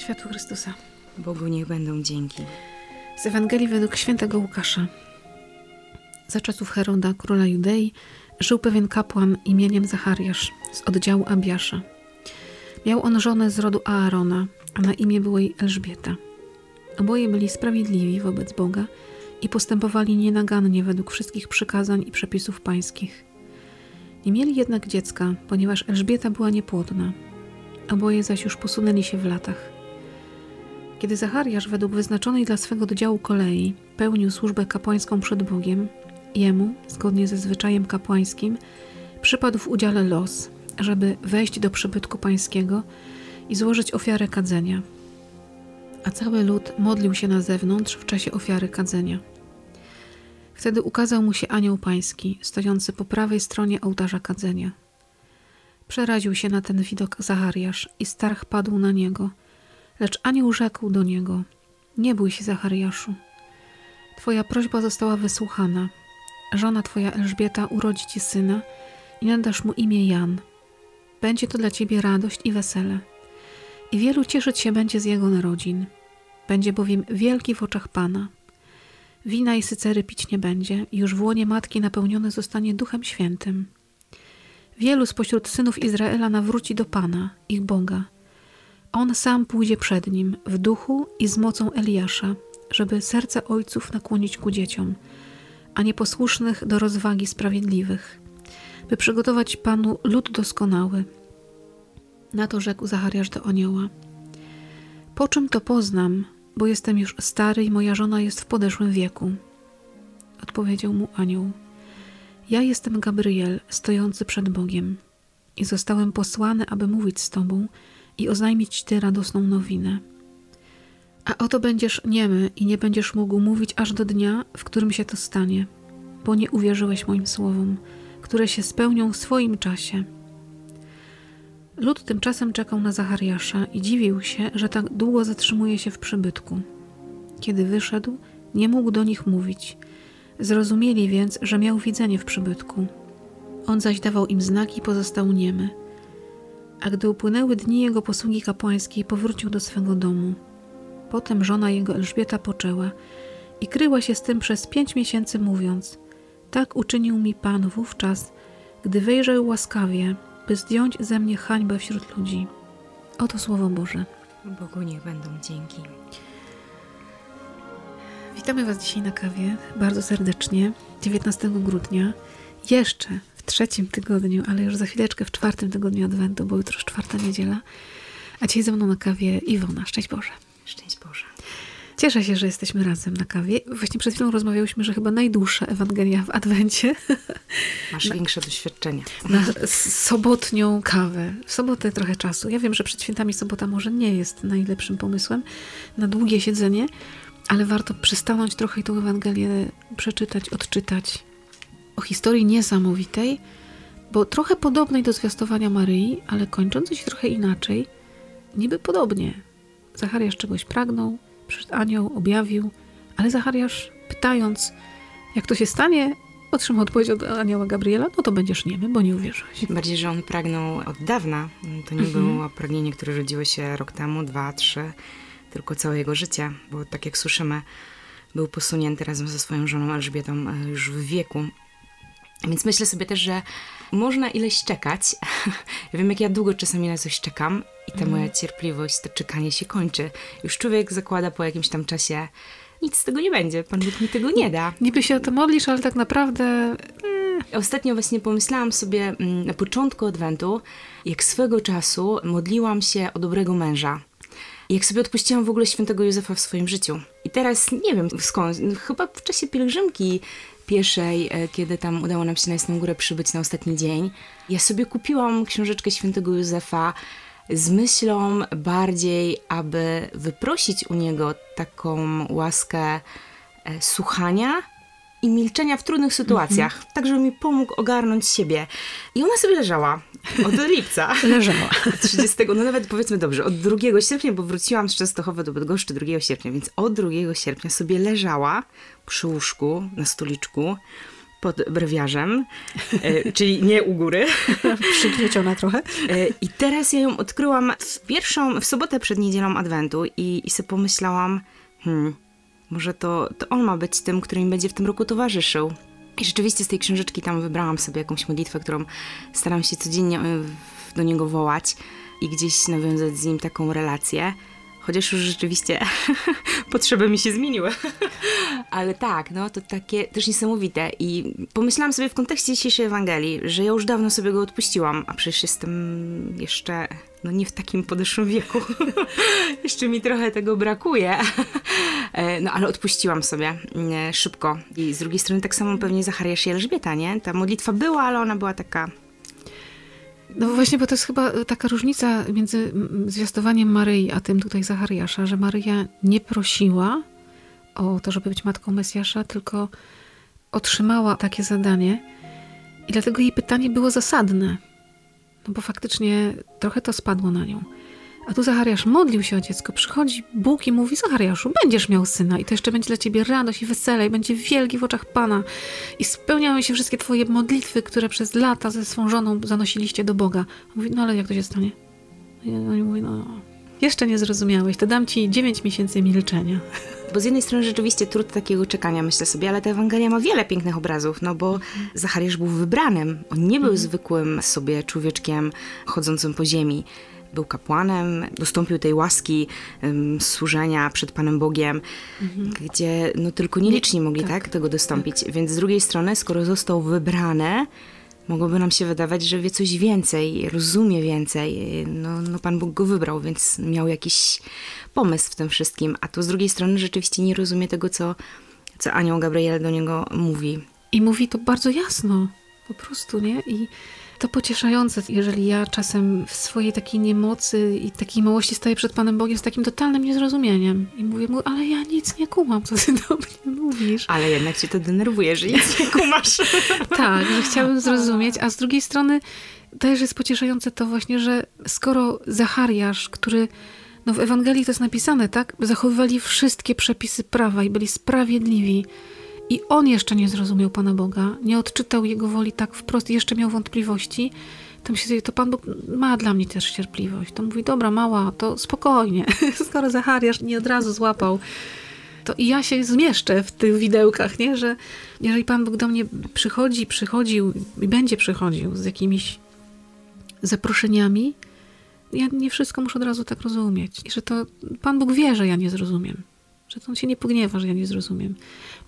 Światło Chrystusa. Bogu niech będą dzięki. Z Ewangelii według świętego Łukasza. Za czasów Heroda, króla Judei, żył pewien kapłan imieniem Zachariasz z oddziału Abiasza. Miał on żonę z rodu Aarona, a na imię było jej Elżbieta. Oboje byli sprawiedliwi wobec Boga i postępowali nienagannie według wszystkich przykazań i przepisów pańskich. Nie mieli jednak dziecka, ponieważ Elżbieta była niepłodna. Oboje zaś już posunęli się w latach. Kiedy Zachariasz według wyznaczonej dla swego oddziału kolei pełnił służbę kapłańską przed Bogiem, jemu, zgodnie ze zwyczajem kapłańskim, przypadł w udziale los, żeby wejść do przybytku pańskiego i złożyć ofiarę kadzenia. A cały lud modlił się na zewnątrz w czasie ofiary kadzenia. Wtedy ukazał mu się anioł pański, stojący po prawej stronie ołtarza kadzenia. Przeraził się na ten widok Zachariasz i strach padł na niego – Lecz anioł rzekł do niego: Nie bój się, Zachariaszu. Twoja prośba została wysłuchana. Żona twoja Elżbieta urodzi ci syna i nadasz mu imię Jan. Będzie to dla ciebie radość i wesele. I wielu cieszyć się będzie z jego narodzin. Będzie bowiem wielki w oczach Pana. Wina i sycery pić nie będzie, już w łonie matki napełnione zostanie Duchem Świętym. Wielu spośród synów Izraela nawróci do Pana, ich Boga on sam pójdzie przed nim w duchu i z mocą Eliasza, żeby serce ojców nakłonić ku dzieciom, a nieposłusznych do rozwagi sprawiedliwych, by przygotować Panu lud doskonały. Na to rzekł Zachariasz do anioła. Po czym to poznam, bo jestem już stary i moja żona jest w podeszłym wieku? Odpowiedział mu anioł. Ja jestem Gabriel, stojący przed Bogiem i zostałem posłany, aby mówić z Tobą, i oznajmić Ty radosną nowinę. A oto będziesz niemy i nie będziesz mógł mówić aż do dnia, w którym się to stanie, bo nie uwierzyłeś moim słowom, które się spełnią w swoim czasie. Lud tymczasem czekał na Zachariasza i dziwił się, że tak długo zatrzymuje się w przybytku. Kiedy wyszedł, nie mógł do nich mówić. Zrozumieli więc, że miał widzenie w przybytku. On zaś dawał im znaki i pozostał niemy. A gdy upłynęły dni jego posługi kapłańskiej, powrócił do swego domu. Potem żona jego Elżbieta poczęła i kryła się z tym przez pięć miesięcy, mówiąc: Tak uczynił mi Pan wówczas, gdy wyjrzał łaskawie, by zdjąć ze mnie hańbę wśród ludzi. Oto słowo Boże. Bogu niech będą dzięki. Witamy Was dzisiaj na kawie bardzo serdecznie 19 grudnia. Jeszcze trzecim tygodniu, ale już za chwileczkę w czwartym tygodniu Adwentu, bo jutro już czwarta niedziela. A dzisiaj ze mną na kawie Iwona. Szczęść Boże. Szczęść Boże. Cieszę się, że jesteśmy razem na kawie. Właśnie przed chwilą rozmawiałyśmy, że chyba najdłuższa Ewangelia w Adwencie. Masz na, większe doświadczenie. Na sobotnią kawę. W sobotę trochę czasu. Ja wiem, że przed świętami sobota może nie jest najlepszym pomysłem na długie siedzenie, ale warto przystanąć trochę i tą Ewangelię przeczytać, odczytać, o historii niesamowitej, bo trochę podobnej do zwiastowania Maryi, ale kończącej się trochę inaczej, niby podobnie. Zachariasz czegoś pragnął, anioł, objawił, ale Zachariasz pytając, jak to się stanie, otrzymał odpowiedź od anioła Gabriela, no to będziesz niemy, bo nie uwierzyłeś. Bardziej, że on pragnął od dawna. To nie mhm. było pragnienie, które rodziło się rok temu, dwa, trzy, tylko całe jego życie, bo tak jak słyszymy, był posunięty razem ze swoją żoną Elżbietą e, już w wieku więc myślę sobie też, że można ileś czekać. Ja wiem, jak ja długo czasami na coś czekam i ta mm. moja cierpliwość, to czekanie się kończy. Już człowiek zakłada po jakimś tam czasie, nic z tego nie będzie, Pan Bóg mi tego nie da. Niby się o to modlisz, ale tak naprawdę... Eh. Ostatnio właśnie pomyślałam sobie mm, na początku Adwentu, jak swego czasu modliłam się o dobrego męża. Jak sobie odpuściłam w ogóle świętego Józefa w swoim życiu. I teraz nie wiem skąd, chyba w czasie pielgrzymki pieszej, e, kiedy tam udało nam się na Jasną Górę przybyć na ostatni dzień, ja sobie kupiłam książeczkę świętego Józefa z myślą bardziej, aby wyprosić u niego taką łaskę e, słuchania i milczenia w trudnych sytuacjach, mm -hmm. tak żeby mi pomógł ogarnąć siebie. I ona sobie leżała od lipca. leżała. 30, no nawet powiedzmy dobrze, od 2 sierpnia, bo wróciłam z Częstochowy do Bydgoszczy 2 sierpnia, więc od 2 sierpnia sobie leżała przy łóżku, na stoliczku pod brewiarzem, e, czyli nie u góry. Przygnieciona trochę. E, I teraz ja ją odkryłam w pierwszą, w sobotę przed niedzielą Adwentu i, i sobie pomyślałam, hmm, może to, to on ma być tym, który mi będzie w tym roku towarzyszył. I rzeczywiście z tej książeczki tam wybrałam sobie jakąś modlitwę, którą staram się codziennie e, do niego wołać i gdzieś nawiązać z nim taką relację. Chociaż już rzeczywiście potrzeby mi się zmieniły. Ale tak, no to takie też niesamowite. I pomyślałam sobie w kontekście dzisiejszej Ewangelii, że ja już dawno sobie go odpuściłam, a przecież jestem jeszcze no nie w takim podeszłym wieku. jeszcze mi trochę tego brakuje. E, no ale odpuściłam sobie e, szybko. I z drugiej strony tak samo pewnie Zachariasz i Elżbieta, nie? Ta modlitwa była, ale ona była taka no właśnie, bo to jest chyba e, taka różnica między zwiastowaniem Maryi a tym tutaj Zachariasza, że Maryja nie prosiła o to, żeby być matką Mesjasza, tylko otrzymała takie zadanie i dlatego jej pytanie było zasadne. No bo faktycznie trochę to spadło na nią. A tu Zachariasz modlił się o dziecko. Przychodzi Bóg i mówi: Zachariaszu, będziesz miał syna, i to jeszcze będzie dla ciebie radość i wesele, i będzie wielki w oczach Pana. I spełniają się wszystkie twoje modlitwy, które przez lata ze swą żoną zanosiliście do Boga. mówi: No ale jak to się stanie? I oni mówi: No, jeszcze nie zrozumiałeś, to dam ci 9 miesięcy milczenia. Bo z jednej strony rzeczywiście trud takiego czekania, myślę sobie, ale ta Ewangelia ma wiele pięknych obrazów, no bo Zachariasz był wybranym. On nie był mhm. zwykłym sobie człowieczkiem chodzącym po ziemi był kapłanem, dostąpił tej łaski um, służenia przed Panem Bogiem, mhm. gdzie no, tylko nieliczni mogli tak. tak tego dostąpić. Tak. Więc z drugiej strony, skoro został wybrany, mogłoby nam się wydawać, że wie coś więcej, rozumie więcej. No, no Pan Bóg go wybrał, więc miał jakiś pomysł w tym wszystkim. A to z drugiej strony rzeczywiście nie rozumie tego, co, co anioł Gabriel do niego mówi. I mówi to bardzo jasno, po prostu, nie? I to pocieszające, jeżeli ja czasem w swojej takiej niemocy i takiej małości staję przed Panem Bogiem z takim totalnym niezrozumieniem i mówię mu, ale ja nic nie kumam, co ty do mnie mówisz. Ale jednak cię to denerwuje, że nic nie kumasz. tak, że chciałbym zrozumieć, a z drugiej strony też jest pocieszające to właśnie, że skoro Zachariasz, który no w Ewangelii to jest napisane, tak? Zachowywali wszystkie przepisy prawa i byli sprawiedliwi, i on jeszcze nie zrozumiał Pana Boga, nie odczytał Jego woli tak wprost, jeszcze miał wątpliwości, to myślę to Pan Bóg ma dla mnie też cierpliwość. To mówi, dobra, mała, to spokojnie. Skoro Zachariasz nie od razu złapał, to i ja się zmieszczę w tych widełkach, nie? że jeżeli Pan Bóg do mnie przychodzi, przychodził i będzie przychodził z jakimiś zaproszeniami, ja nie wszystko muszę od razu tak rozumieć. I że to Pan Bóg wie, że ja nie zrozumiem. Że on się nie pogniewa, że ja nie zrozumiem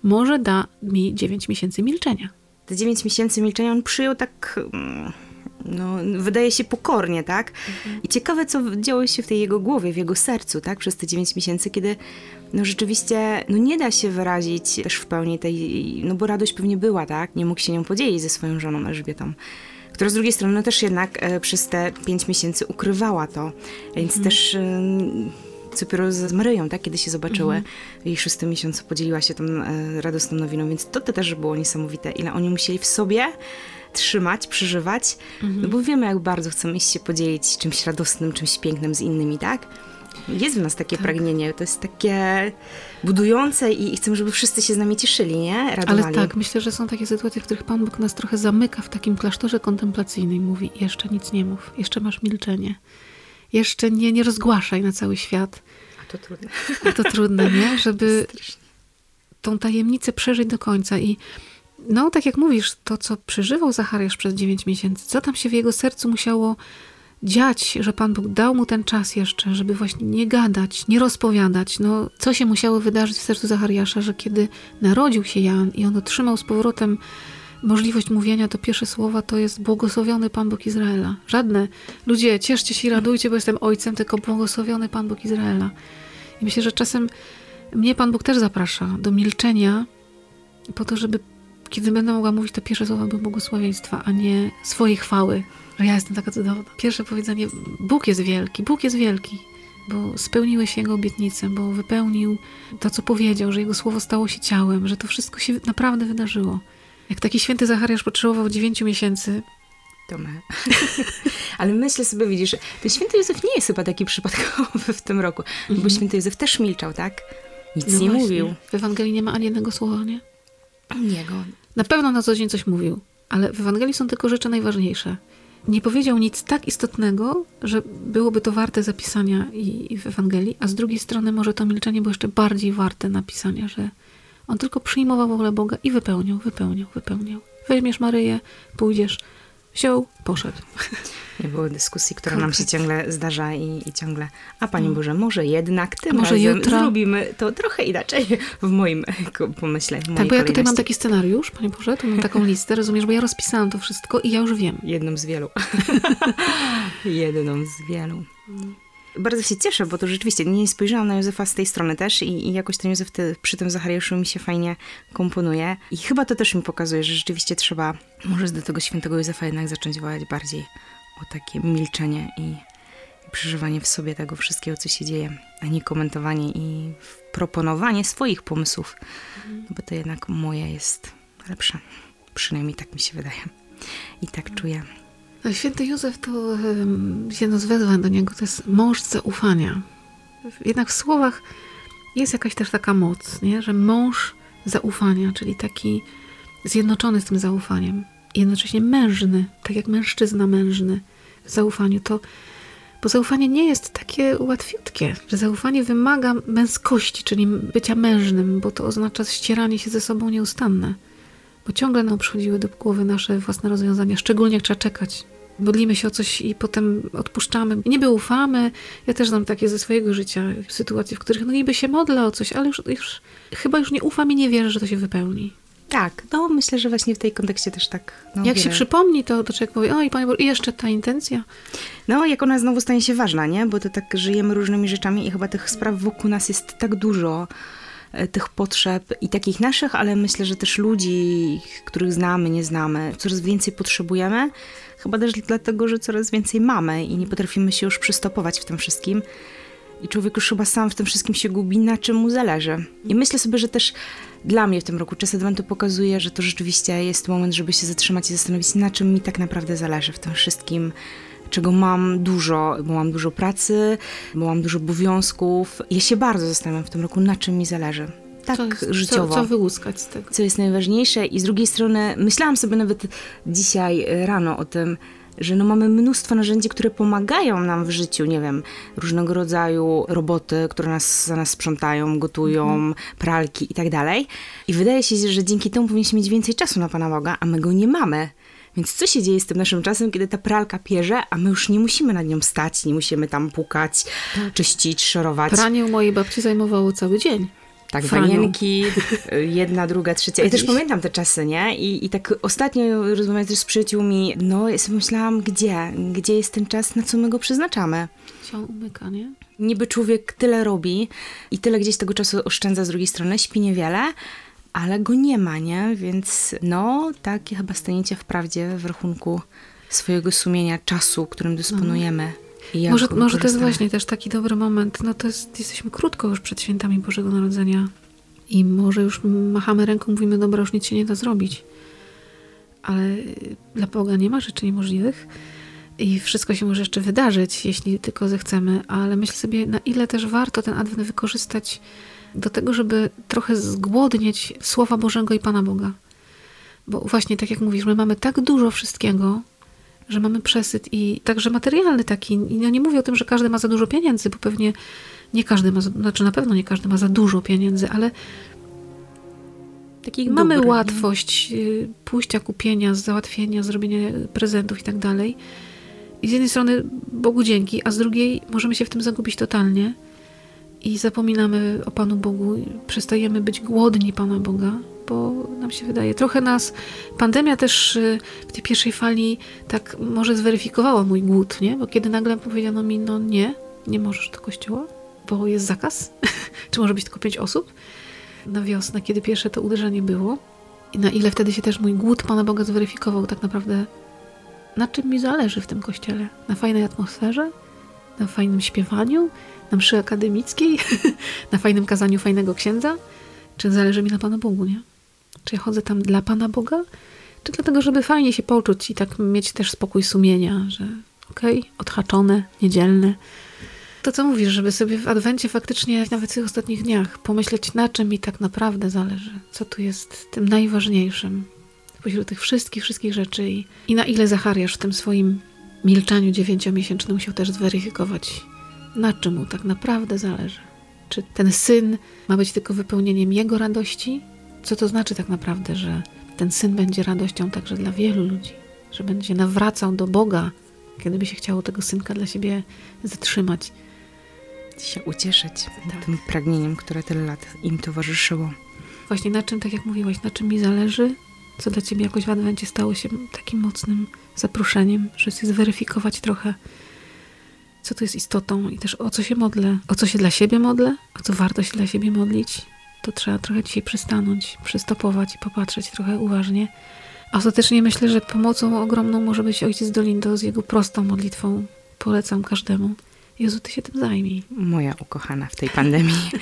może da mi 9 miesięcy milczenia. Te 9 miesięcy milczenia on przyjął tak, mm, no, wydaje się pokornie, tak? Mhm. I ciekawe, co działo się w tej jego głowie, w jego sercu, tak? Przez te 9 miesięcy, kiedy no rzeczywiście, no nie da się wyrazić też w pełni tej, no bo radość pewnie była, tak? Nie mógł się nią podzielić ze swoją żoną Elżbietą która z drugiej strony no też jednak e, przez te pięć miesięcy ukrywała to, więc mhm. też e, dopiero z Maryją, tak, kiedy się zobaczyły. Mhm. W jej szóstym miesiącu podzieliła się tą e, radosną nowiną, więc to, to też było niesamowite, ile oni musieli w sobie trzymać, przeżywać, mhm. no bo wiemy, jak bardzo chcemy się podzielić czymś radosnym, czymś pięknym z innymi, tak? Jest w nas takie tak. pragnienie, to jest takie budujące i chcemy, żeby wszyscy się z nami cieszyli, nie? Radowali. Ale tak, myślę, że są takie sytuacje, w których Pan Bóg nas trochę zamyka w takim klasztorze kontemplacyjnym i mówi, jeszcze nic nie mów, jeszcze masz milczenie jeszcze nie, nie rozgłaszaj na cały świat. A to trudne. A to trudne, nie? Żeby tą tajemnicę przeżyć do końca. I no, tak jak mówisz, to, co przeżywał Zachariasz przez 9 miesięcy, co tam się w jego sercu musiało dziać, że Pan Bóg dał mu ten czas jeszcze, żeby właśnie nie gadać, nie rozpowiadać. No, co się musiało wydarzyć w sercu Zachariasza, że kiedy narodził się Jan i on otrzymał z powrotem możliwość mówienia, to pierwsze słowa to jest błogosławiony Pan Bóg Izraela. Żadne ludzie, cieszcie się i radujcie, bo jestem ojcem, tylko błogosławiony Pan Bóg Izraela. I myślę, że czasem mnie Pan Bóg też zaprasza do milczenia, po to, żeby kiedy będę mogła mówić, to pierwsze słowa były błogosławieństwa, a nie swojej chwały, że ja jestem taka cudowna. Pierwsze powiedzenie, Bóg jest wielki, Bóg jest wielki, bo spełniły się Jego obietnice, bo wypełnił to, co powiedział, że Jego słowo stało się ciałem, że to wszystko się naprawdę wydarzyło. Jak taki święty Zachariasz potrzebował dziewięciu miesięcy, to my. Ale myślę sobie, widzisz, ten święty Józef nie jest chyba taki przypadkowy w tym roku, bo mhm. święty Józef też milczał, tak? Nic no nie właśnie. mówił. W Ewangelii nie ma ani jednego słowa, nie? Niego. Na pewno na co dzień coś mówił, ale w Ewangelii są tylko rzeczy najważniejsze. Nie powiedział nic tak istotnego, że byłoby to warte zapisania i, i w Ewangelii, a z drugiej strony może to milczenie było jeszcze bardziej warte napisania, że on tylko przyjmował wolę Boga i wypełniał, wypełniał, wypełniał. Weźmiesz Maryję, pójdziesz, wziął, poszedł. Nie było dyskusji, która nam się ciągle zdarza i, i ciągle, a Panie Mm. Boże, może jednak tym Może razem jutro? zrobimy to trochę inaczej w moim pomyśle, w Tak, bo ja tutaj mam taki scenariusz, Panie Boże, tu mam taką listę, rozumiesz, bo ja rozpisałam to wszystko i ja już wiem. Jedną z wielu. Jedną z wielu. Bardzo się cieszę, bo to rzeczywiście nie spojrzałam na Józefa z tej strony też i, i jakoś ten Józef przy tym Zachariaszu mi się fajnie komponuje. I chyba to też mi pokazuje, że rzeczywiście trzeba może do tego świętego Józefa jednak zacząć wołać bardziej o takie milczenie i, przeżywanie w sobie tego wszystkiego, co się dzieje, a nie komentowanie i proponowanie swoich pomysłów, bo to jednak moje jest lepsze. Przynajmniej tak mi się wydaje. I tak czuję. A Święty Józef to jedno z wezwań do niego, to jest mąż zaufania. Jednak w słowach jest jakaś też taka moc, nie? że mąż zaufania, czyli taki zjednoczony z tym zaufaniem, jednocześnie mężny, tak jak mężczyzna mężny w zaufaniu, to bo zaufanie nie jest takie łatwiutkie, że zaufanie wymaga męskości, czyli bycia mężnym, bo to oznacza ścieranie się ze sobą nieustanne. Bo ciągle nam przychodziły do głowy nasze własne rozwiązania, szczególnie jak trzeba czekać. Modlimy się o coś i potem odpuszczamy. Niby ufamy. Ja też znam takie ze swojego życia sytuacje, w których no niby się modlę o coś, ale już, już chyba już nie ufam i nie wierzę, że to się wypełni. Tak, no myślę, że właśnie w tej kontekście też tak. No, jak się wiele- przypomni, to, to człowiek powie, oj Panie Boże, i jeszcze ta intencja. No, jak ona znowu stanie się ważna, nie? Bo to tak żyjemy różnymi rzeczami i chyba tych spraw wokół nas jest tak dużo, tych potrzeb i takich naszych, ale myślę, że też ludzi, których znamy, nie znamy, coraz więcej potrzebujemy. Chyba też dlatego, że coraz więcej mamy i nie potrafimy się już przystopować w tym wszystkim. I człowiek już chyba sam w tym wszystkim się gubi, na czym mu zależy. I myślę sobie, że też dla mnie w tym roku czas Adwentu pokazuje, że to rzeczywiście jest moment, żeby się zatrzymać i zastanowić, na czym mi tak naprawdę zależy w tym wszystkim, czego mam dużo, bo mam dużo pracy, bo mam dużo obowiązków. Ja się bardzo zastanawiam w tym roku, na czym mi zależy. Tak co, jest- życiowo Co, co wyłuskać z tego? co jest najważniejsze i z drugiej strony myślałam sobie nawet dzisiaj rano o tym, że no mamy mnóstwo narzędzi, które pomagają nam w życiu, nie wiem, różnego rodzaju roboty, które nas za nas sprzątają, gotują, pralki i tak dalej. I wydaje się, że dzięki temu powinniśmy mieć więcej czasu na Pana Boga, a my go nie mamy. Więc co się dzieje z tym naszym czasem, kiedy ta pralka pierze, a my już nie musimy nad nią stać, nie musimy tam pukać, czyścić, szorować. Pranie u mojej babci zajmowało cały dzień. Tak, Franią. wanienki, y, jedna, druga, trzecia. Ja też pamiętam te czasy, nie? I, I tak ostatnio rozmawiając też z przyjaciółmi, no ja sobie myślałam, gdzie? Gdzie jest ten czas, na co my go przeznaczamy? Się umyka, nie? Niby człowiek tyle robi i tyle gdzieś tego czasu oszczędza z drugiej strony, śpi niewiele, ale go nie ma, nie? Więc no, takie chyba staniecie w prawdzie w rachunku swojego sumienia czasu, którym dysponujemy. Jak Może, może to jest właśnie też taki dobry moment. No to jest, jesteśmy krótko już przed świętami Bożego Narodzenia i może już machamy ręką, mówimy, dobra, już nic się nie da zrobić. Ale y, dla Boga nie ma rzeczy niemożliwych i wszystko się może jeszcze wydarzyć, jeśli tylko zechcemy, ale myślę sobie, na ile też warto ten adwent wykorzystać do tego, żeby trochę zgłodnieć Słowa Bożego i Pana Boga. Bo właśnie, tak jak mówisz, my mamy tak dużo wszystkiego, że mamy przesyt i także materialny taki. I ja nie mówię o tym, że każdy ma za dużo pieniędzy, bo pewnie nie każdy ma, znaczy na pewno nie każdy ma za dużo pieniędzy, ale Takich mamy dóbr, nie? łatwość y, pójścia, kupienia, załatwienia, zrobienia prezentów i tak dalej. I z jednej strony Bogu dzięki, a z drugiej możemy się w tym zagubić totalnie i zapominamy o Panu Bogu, przestajemy być głodni Pana Boga, bo nam się wydaje, trochę nas pandemia też y, w tej pierwszej fali tak może zweryfikowała mój głód, nie? Bo kiedy nagle powiedziano mi, no nie, nie możesz do kościoła, bo jest zakaz, czy może być tylko pięć osób, na wiosnę, kiedy pierwsze to uderzenie było i na ile wtedy się też mój głód Pana Boga zweryfikował tak naprawdę, na czym mi zależy w tym kościele? Na fajnej atmosferze? Na fajnym śpiewaniu? Na mszy akademickiej? na fajnym kazaniu fajnego księdza? Czy zależy mi na Panu Bogu, nie? Czy ja chodzę tam dla Pana Boga? Czy dlatego, żeby fajnie się poczuć i tak mieć też spokój sumienia, że okej, odhaczone, niedzielne. To, co mówisz, żeby sobie w Adwencie faktycznie, nawet w tych ostatnich dniach, pomyśleć, na czym mi tak naprawdę zależy, co tu jest tym najważniejszym. pośród tych wszystkich, wszystkich rzeczy i, i na ile Zachariasz w tym swoim milczaniu dziewięciomiesięcznym musiał też zweryfikować, na czym mu tak naprawdę zależy. Czy ten syn ma być tylko wypełnieniem jego radości? Co to znaczy tak naprawdę, że ten syn będzie radością także dla wielu ludzi? Że będzie nawracał do Boga, kiedy by się chciało tego synka dla siebie zatrzymać? Się ucieszyć tak. tym pragnieniem, które tyle lat im towarzyszyło. Właśnie na czym, tak jak mówiłaś, na czym mi zależy, co dla ciebie jakoś w Adwencie stało się takim mocnym zaproszeniem, żeby zweryfikować trochę co to jest istotą i też o co się modlę, o co się dla siebie modlę, o co warto się dla siebie modlić, to trzeba trochę dzisiaj przystanąć, przystopować i popatrzeć trochę uważnie. A ostatecznie myślę, że pomocą ogromną może być ojciec Dolindo z jego prostą modlitwą. Polecam każdemu. Jezu, ty się tym zajmij. Moja ukochana w tej pandemii.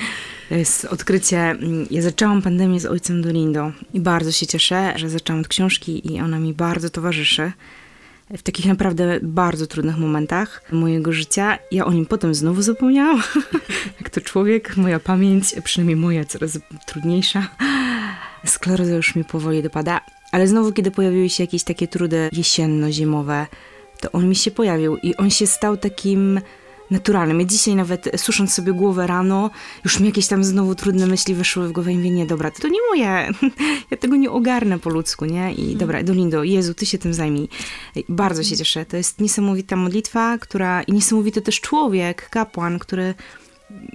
Jest odkrycie. Ja zaczęłam pandemię z ojcem Dolindo i bardzo się cieszę, że zaczęłam od książki i ona mi bardzo towarzyszy w takich naprawdę bardzo trudnych momentach mojego życia. Ja o nim potem znowu zapomniałam. Jak to człowiek, moja pamięć, przynajmniej moja, coraz trudniejsza. Skleroza już mi powoli dopada. Ale znowu, kiedy pojawiły się jakieś takie trudy jesienno-zimowe, to on mi się pojawił i on się stał takim naturalnym. Ja dzisiaj nawet susząc sobie głowę rano, już mi jakieś tam znowu trudne myśli wyszły w głowę i mówię, nie, dobra, to nie moje, ja tego nie ogarnę po ludzku, nie? I mm. dobra, Dolindo, Jezu, ty się tym zajmij. Bardzo się cieszę. To jest niesamowita modlitwa, która i niesamowity też człowiek, kapłan, który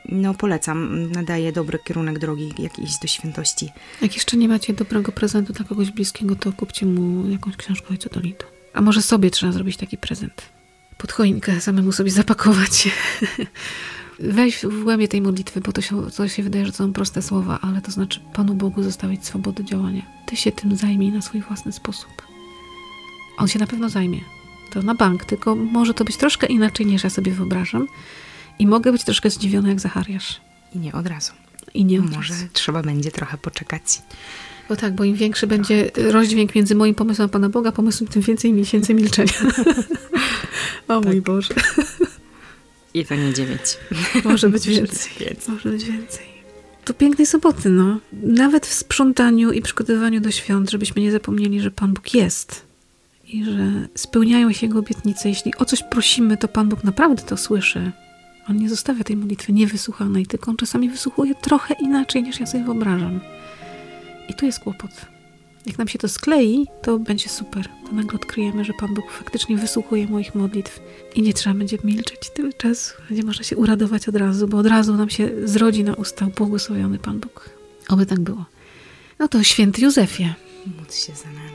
no polecam, nadaje dobry kierunek drogi, jak iść do świętości. Jak jeszcze nie macie dobrego prezentu dla kogoś bliskiego, to kupcie mu jakąś książkę Ojca Dolindo. A może sobie trzeba zrobić taki prezent pod choinkę samemu sobie zapakować. Weź w głębie tej modlitwy, bo to się, to się wydaje, że to są proste słowa, ale to znaczy Panu Bogu zostawić swobodę działania. Ty się tym zajmij na swój własny sposób. On się na pewno zajmie. To na bank, tylko może to być troszkę inaczej niż ja sobie wyobrażam. I mogę być troszkę zdziwiona jak Zachariasz. I nie od razu. I nie od Może razu. trzeba będzie trochę poczekać. Bo tak, bo im większy będzie rozdźwięk między moim pomysłem Pana Boga, pomysłem, tym więcej miesięcy milczenia. o tak. mój Boże. I to nie dziewięć. Może być więcej. Może być więcej. To pięknej soboty, no. Nawet w sprzątaniu i przygotowywaniu do świąt, żebyśmy nie zapomnieli, że Pan Bóg jest. I że spełniają się Jego obietnice. Jeśli o coś prosimy, to Pan Bóg naprawdę to słyszy. On nie zostawia tej modlitwy niewysłuchanej, tylko on czasami wysłuchuje trochę inaczej, niż ja sobie wyobrażam. I tu jest kłopot. Jak nam się to sklei, to będzie super. To nagle odkryjemy, że Pan Bóg faktycznie wysłuchuje moich modlitw i nie trzeba będzie milczeć tyle czasu. Będzie można się uradować od razu, bo od razu nam się zrodzi na ustach błogosławiony Pan Bóg. Oby tak było. No to święty Józefie. Módl się za.